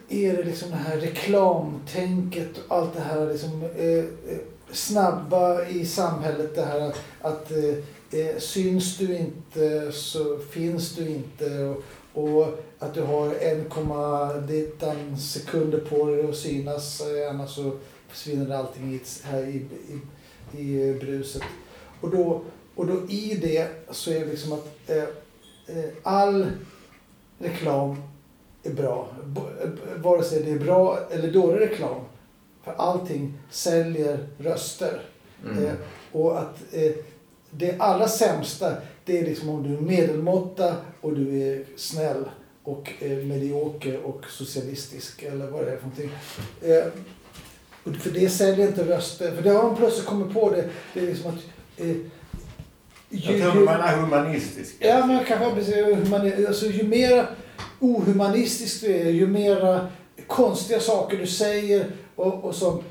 är det liksom det här reklamtänket och allt det här liksom, eh, eh, snabba i samhället. Det här att, att eh, eh, syns du inte så finns du inte. Och, och att du har 1,19 sekunder på dig att synas, eh, annars så försvinner allting i, här i, i, i eh, bruset. Och då, och då i det så är det liksom att eh, eh all reklam är bra. Vare sig det är bra eller dålig reklam. För allting säljer röster. Mm. Eh, och att eh, det allra sämsta det är liksom om du är medelmåtta och du är snäll och eh, medioker och socialistisk eller vad det är för någonting. Eh, för det säljer inte röster. För det har de plötsligt kommit på det. Det är liksom att eh, ju, jag tror du menar humanistisk. Ja, men kanske precis. Alltså, ju mer ohumanistisk du är, ju mera konstiga saker du säger och, och så.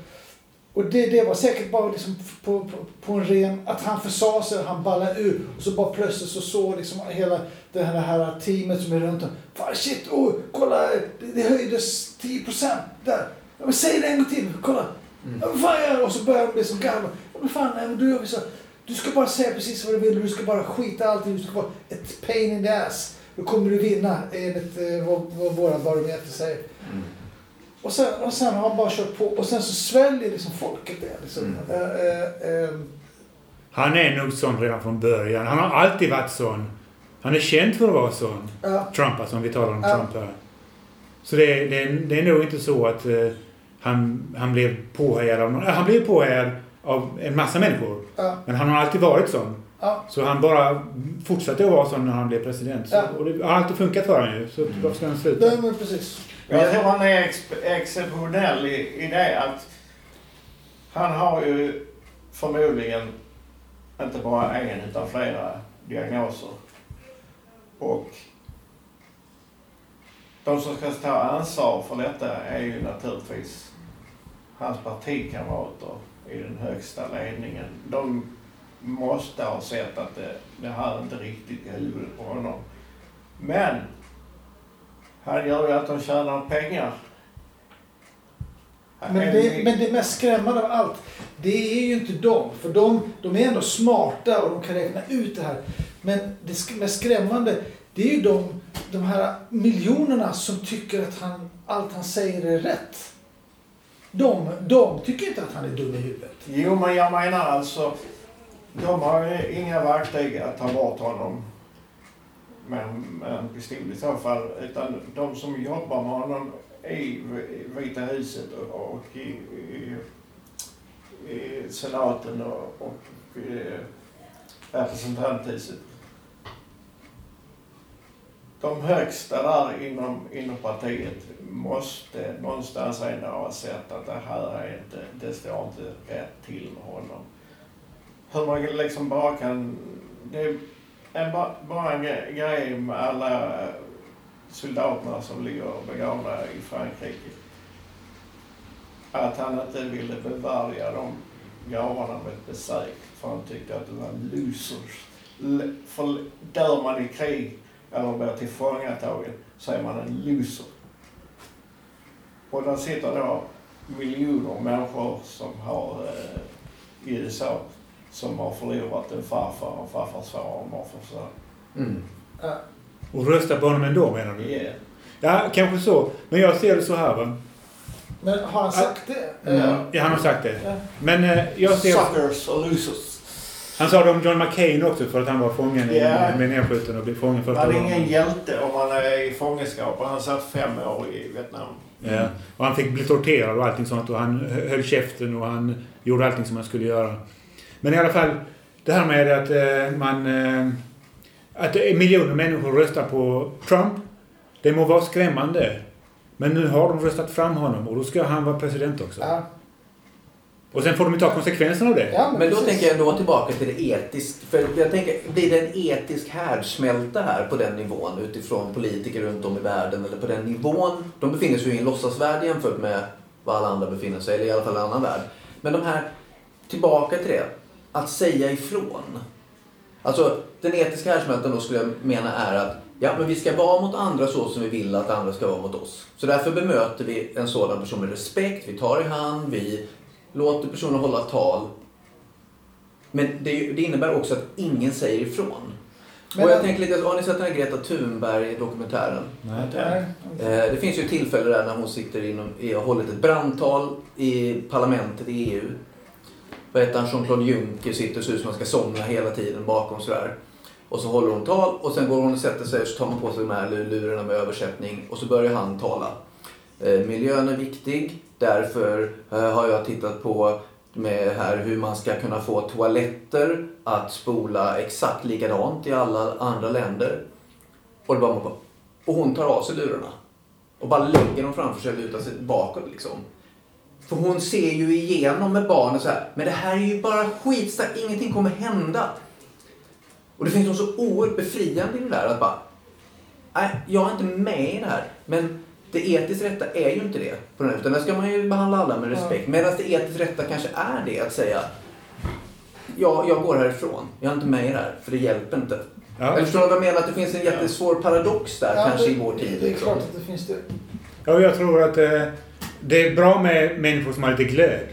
Och det, det var säkert bara liksom på, på, på en ren, att han försa sig, han ballade ur. Och så bara plötsligt så såg liksom hela det här, det här teamet som är runt om. Fan shit, oh, kolla, det, det höjdes 10 procent där. Ja, men säg det en gång till, kolla. Mm. Ja, fan gör Och så börjar de liksom garva. Ja, men fan, nej, men gör vi så. Du ska bara säga precis vad du vill, du ska bara skita allting, du ska vara ett pain in the ass. Då kommer du vinna enligt eh, vad, vad våra barometer säger. Mm. Och, sen, och sen har han bara kört på och sen så sväljer liksom folket det. Liksom. Mm. Eh, eh, eh. Han är nog sån redan från början. Han har alltid varit sån. Han är känd för att vara sån. Ja. Trump, alltså om vi talar om ja. Trump här. Så det, det, det är nog inte så att uh, han, han blev påhejad av någon. Han blev påhejad av en massa människor. Ja. Men han har alltid varit sån. Ja. Så han bara fortsatte att vara sån när han blev president. Så. Och det har alltid funkat för honom ju. Så mm. varför ska han sluta? Nej, men precis. Jag tror han är ex exceptionell i, i det att han har ju förmodligen inte bara en utan flera diagnoser. Och de som ska ta ansvar för detta är ju naturligtvis hans partikamrater i den högsta ledningen. De måste ha sett att det, det här inte riktigt i huvudet på honom. Men han gör ju att de tjänar pengar. Men det, men det mest skrämmande av allt, det är ju inte de. För de, de är ändå smarta och de kan räkna ut det här. Men det mest skrämmande, det är ju de, de här miljonerna som tycker att han, allt han säger är rätt. De, de tycker inte att han är dum i huvudet. Jo, men jag menar alltså, de har ju inga verktyg att ta bort honom med, med en pistol i så fall. Utan de som jobbar med honom i Vita huset och, i, i, i senaten och, och i representanthuset. De högsta där inom, inom partiet måste någonstans ändå ha sett att det här är inte, det står inte rätt till med honom. Hur man liksom bara kan... Det, en, bara en grej med alla eh, soldaterna som ligger begravda i Frankrike. Att han inte ville bevärja de gravarna med ett besök för han tyckte att det var losers. För dör man i krig eller blir tillfångatagen så är man en loser. Och där sitter då miljoner människor som har eh, i USA som har förlorat en farfar och farfars far och morfars far. Mm. Ja. Och rösta på honom ändå menar du? Yeah. Ja, kanske så. Men jag ser det så här va. Men har han sagt det? Mm. Ja, han har sagt det. Ja. Men eh, jag ser... Suckers och losers. Han sa det om John McCain också för att han var fången yeah. i, med nedskjuten och blev fången första gången. Han är ingen hjälte om han är i fångenskap och han satt fem år i Vietnam. Ja, och han fick bli torterad och allting sånt och han höll käften och han gjorde allting som han skulle göra. Men i alla fall, det här med att eh, man... Eh, att miljoner människor röstar på Trump. Det må vara skrämmande. Men nu har de röstat fram honom och då ska han vara president också. Ja. Och sen får de ju ta konsekvenserna av det. Ja, men, men då tänker jag ändå tillbaka till det etiska. För jag tänker, blir det en etisk härdsmälta här på den nivån utifrån politiker runt om i världen? Eller på den nivån? De befinner sig ju i en låtsasvärld jämfört med vad alla andra befinner sig eller i alla fall en annan värld. Men de här tillbaka till det. Att säga ifrån. Alltså den etiska härdsmältan då skulle jag mena är att ja, men vi ska vara mot andra så som vi vill att andra ska vara mot oss. Så därför bemöter vi en sådan person med respekt. Vi tar i hand, vi låter personen hålla tal. Men det, det innebär också att ingen säger ifrån. Men- och jag tänker lite, har ni sett den här Greta Thunberg-dokumentären? Nej. Nej. Eh, Det finns ju tillfälle där när hon sitter inom, har hållit ett brandtal i parlamentet i EU. Vad heter han? Jean-Claude Juncker sitter och ser ut som man ska somna hela tiden bakom sådär. Och så håller hon tal och sen går hon och sätter sig och så tar man på sig de här lurarna med översättning och så börjar han tala. Eh, Miljön är viktig, därför eh, har jag tittat på med här hur man ska kunna få toaletter att spola exakt likadant i alla andra länder. Och det bara, och hon tar av sig lurarna. Och bara lägger dem framför sig och lutar sig bakåt liksom. För hon ser ju igenom med barnen så här. Men det här är ju bara skitsnack. Ingenting kommer hända. Och det finns något så oerhört befriande i det där att bara. Nej, jag är inte med i det här. Men det etiskt rätta är ju inte det. På den här, utan där ska man ju behandla alla med respekt. Medan det etiskt rätta kanske är det att säga. Ja, jag går härifrån. Jag är inte med i det här. För det hjälper inte. Ja. Eller förstår du vad jag menar? Att det finns en jättesvår paradox där Ja, kanske det- i vår tid. Det är liksom. klart att det finns det. Ja, jag tror att eh, det är bra med människor som har lite glöd.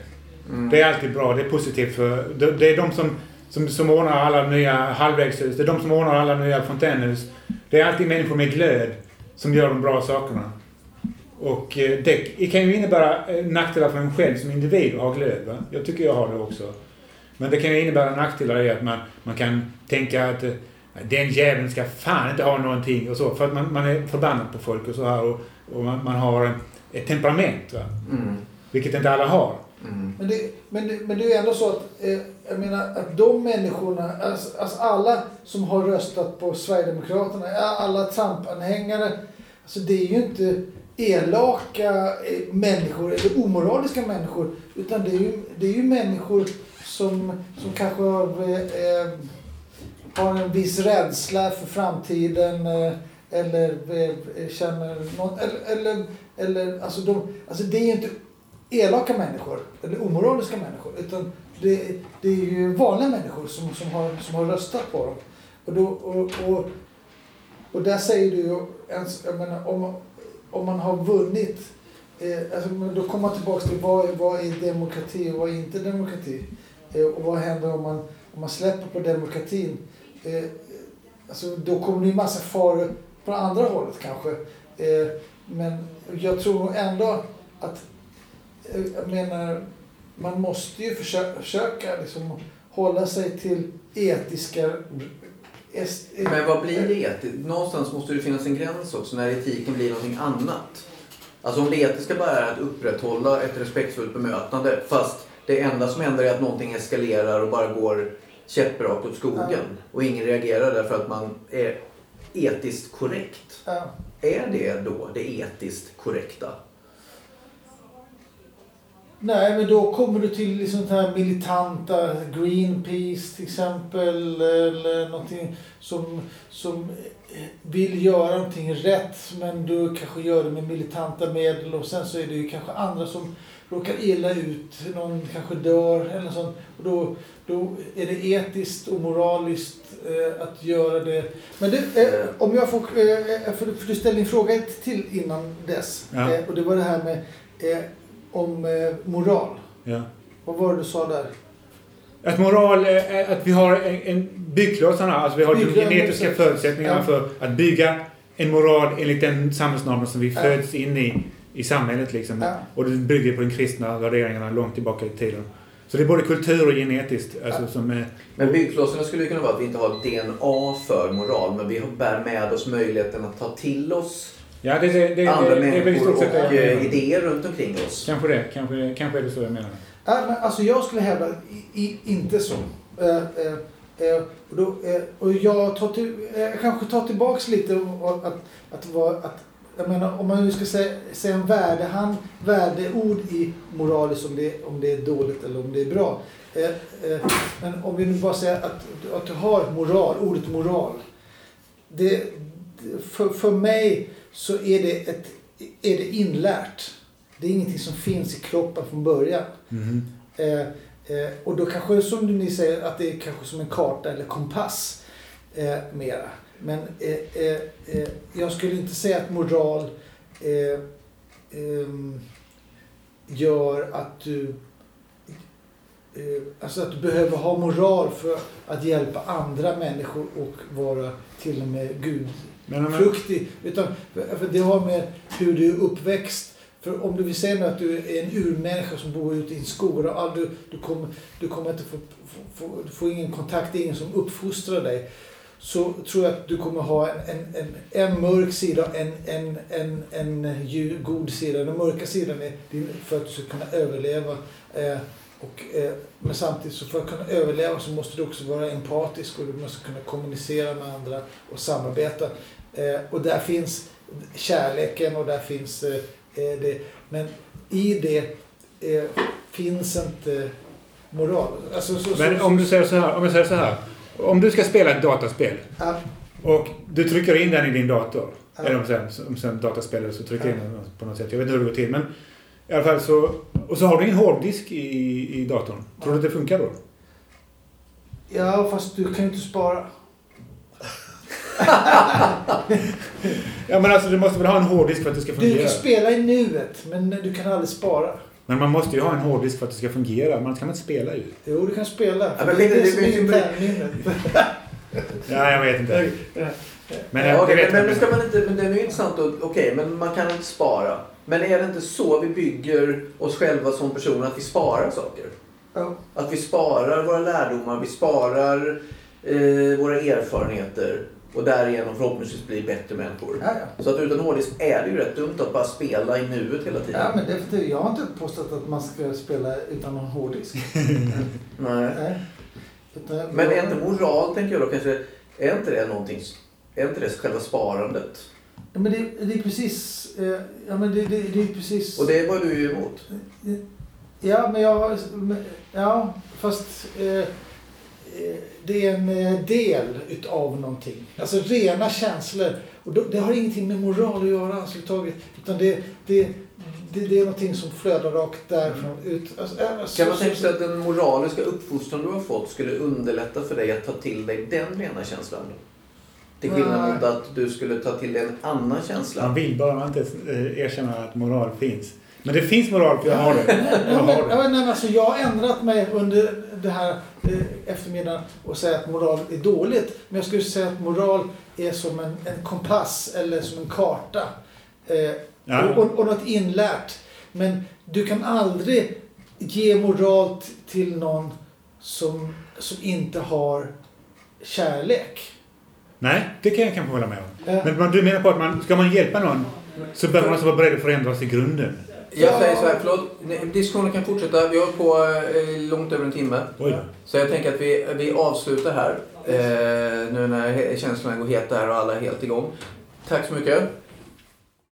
Mm. Det är alltid bra. Det är positivt för... Det, det är de som, som, som ordnar alla nya halvvägshus. Det är de som ordnar alla nya fontänhus. Det är alltid människor med glöd som gör de bra sakerna. Och eh, det kan ju innebära eh, nackdelar för en själv som individ att ha glöd. Va? Jag tycker jag har det också. Men det kan ju innebära nackdelar i att man, man kan tänka att eh, den jäveln ska fan inte ha någonting och så. För att man, man är förbannad på folk och så här. Och, och man, man har ett temperament. Va? Mm. Vilket inte alla har. Mm. Men det, men, det, men det är ju ändå så att, eh, jag menar, att de människorna, alltså, alltså alla som har röstat på Sverigedemokraterna, alla Trump-anhängare, alltså det är ju inte elaka eh, människor eller omoraliska människor, utan det är ju, det är ju människor som, som kanske har, eh, eh, har en viss rädsla för framtiden eh, eller eh, känner någon, eller, eller, eller alltså, de, alltså det är ju inte elaka människor eller omoraliska människor. Utan det, det är ju vanliga människor som, som, har, som har röstat på dem. Och, då, och, och, och där säger du ju, ens, jag menar, om, om man har vunnit, eh, alltså, då kommer man tillbaka till vad, vad är demokrati och vad är inte demokrati? Eh, och vad händer om man, om man släpper på demokratin? Eh, alltså, då kommer det ju massa faror på andra hållet kanske. Eh, men jag tror ändå att jag menar, man måste ju försöka, försöka liksom hålla sig till etiska... est- Men vad blir det etiskt? Någonstans måste det finnas en gräns också när etiken blir någonting annat. Alltså om det etiska bara är att upprätthålla ett respektfullt bemötande fast det enda som händer är att någonting eskalerar och bara går käpprakt åt skogen Ja. och ingen reagerar därför att man är etiskt korrekt. Ja. Är det då det etiskt korrekta? Nej, men då kommer du till liksom här militanta, Greenpeace till exempel, eller någonting som, som eh, vill göra någonting rätt, men du kanske gör det med militanta medel och sen så är det ju kanske andra som råkar illa ut, någon kanske dör eller sånt. Och då, då är det etiskt och moraliskt eh, att göra det. Men det, eh, om jag får, eh, för, för du ställde en fråga till innan dess, Ja. eh, och det var det här med eh, om eh, moral. Ja. Vad var det du sa där? Att moral, att vi har en, en byggklossarna, alltså vi har de genetiska förutsättningarna Ja. för att bygga en moral enligt den samhällsnormen som vi föds in i, i samhället liksom. Ja. Och det bygger på de kristna värderingarna långt tillbaka i tiden. Så det är både kultur och genetiskt. Alltså, Ja. som är, Men byggklosserna skulle ju kunna vara att vi inte har DNA för moral men vi bär med oss möjligheten att ta till oss ja, det, det, det, andra människor och jag eh, idéer runt omkring oss. Kanske det. Kanske, kanske är det så jag menar. Ja, men alltså jag skulle hävda i, i, inte så. Eh, eh, eh, och, då, eh, och jag tar till, eh, kanske tar tillbaks lite och, att, att, vara, att jag menar, om man nu ska säga, säga en värdehand, värdeord i moraliskt, om det, om det är dåligt eller om det är bra. Eh, eh, men om vi nu bara säger att, att du har moral, ordet moral. Det, för, för mig så är det, ett, är det inlärt. Det är ingenting som finns i kroppen från början. Eh, Eh, och då kanske som ni säger att det är kanske som en karta eller kompass eh, mera. Men eh, eh, eh, jag skulle inte säga att moral eh, ehm, gör att du eh, Alltså att du behöver ha moral för att hjälpa andra människor och vara till och med Gud Men om jag, fruktig. Utan, för det har med hur du är uppväxt. För om du vill säga att du är en urmänniska som bor ute i en skog du, du, kommer, du kommer inte få, få, få, får ingen kontakt, ingen som uppfostrar dig. Så tror jag att du kommer ha en, en, en, en mörk sida och en, en, en, en ljud, god sida. Den mörka sidan är din, för att du ska kunna överleva. Eh, och, eh, men samtidigt så för att kunna överleva så måste du också vara empatisk och du måste kunna kommunicera med andra och samarbeta. Eh, och där finns kärleken och där finns eh, eh det. Men i det eh, finns inte moral. Alltså, så, men så, om du säger så här, om jag säger så här. Om du ska spela ett dataspel Ja, och du trycker in den i din dator. Ja. Eller om sen, om sen dataspelare så trycker Ja. in den på något sätt. Jag vet inte hur det går till. Men i alla fall så... Och så har du ingen hårddisk i, i datorn. Tror du att det funkar då? ja, fast du kan ju inte spara. Ja men alltså du måste väl ha en hårddisk för att det ska Du fungera? kan spela i nuet, men du kan aldrig spara. Men man måste ju ha en hårddisk för att det ska fungera. Man kan inte spela ju. Jo, du kan spela. Ja, men det är det- det det som ju- internminnet. Ja, jag vet inte. Men, Ja, jag, okej, det vet men, jag men, inte. ska man inte, men det är ju intressant att, okej, men man kan inte spara. Men är det inte så vi bygger oss själva som personer, att vi sparar saker? Ja. Att vi sparar våra lärdomar, vi sparar eh, våra erfarenheter och därigenom förhoppningsvis blir bättre människor. Ja, ja. Så att utan hårddisk är det ju rätt dumt att bara spela i nuet hela tiden. Ja, men det det. Jag har inte påstått att man ska spela utan någon hårddisk. Nej. Nej. Utan- Men är inte moral, tänker jag då kanske, är inte det någonting, är inte det själva sparandet? Ja, men det, det är precis... eh, Ja, men det, det, det är precis... Och det var du ju emot. Ja, men jag... Ja, fast... Eh, det är en eh, del utav någonting. Alltså rena känslor. Och det har ingenting med moral att göra överhuvudtaget. Utan det, det, det, det är någonting som flödar rakt därifrån ut. Alltså, äh, alltså, Kan man tänka sig att den moraliska uppfostran du har fått skulle underlätta för dig att ta till dig den rena känslan? Till skillnad mot att du skulle ta till dig en annan Man känsla. vill bara inte eh, erkänna att moral finns. Men det finns moral för jag har det. Jag har det. ja, nej, men alltså, jag har ändrat mig under det här eh, eftermiddagen och säger att moral är dåligt. Men jag skulle säga att moral är som en, en kompass eller som en karta. Eh, Ja. och, och, och något inlärt. Men du kan aldrig ge moral till någon som, som inte har kärlek. Nej, det kan jag kanske hålla med om. Eh, Men du menar på att man, ska man hjälpa någon så behöver man alltså vara beredd att förändras i grunden? Jag säger så här, förlåt. Diskussionen kan fortsätta. Vi har hållit på eh, långt över en timme. Oj. Så jag tänker att vi, vi avslutar här. Eh, nu när känslorna går heta här och alla är helt igång. Tack så mycket.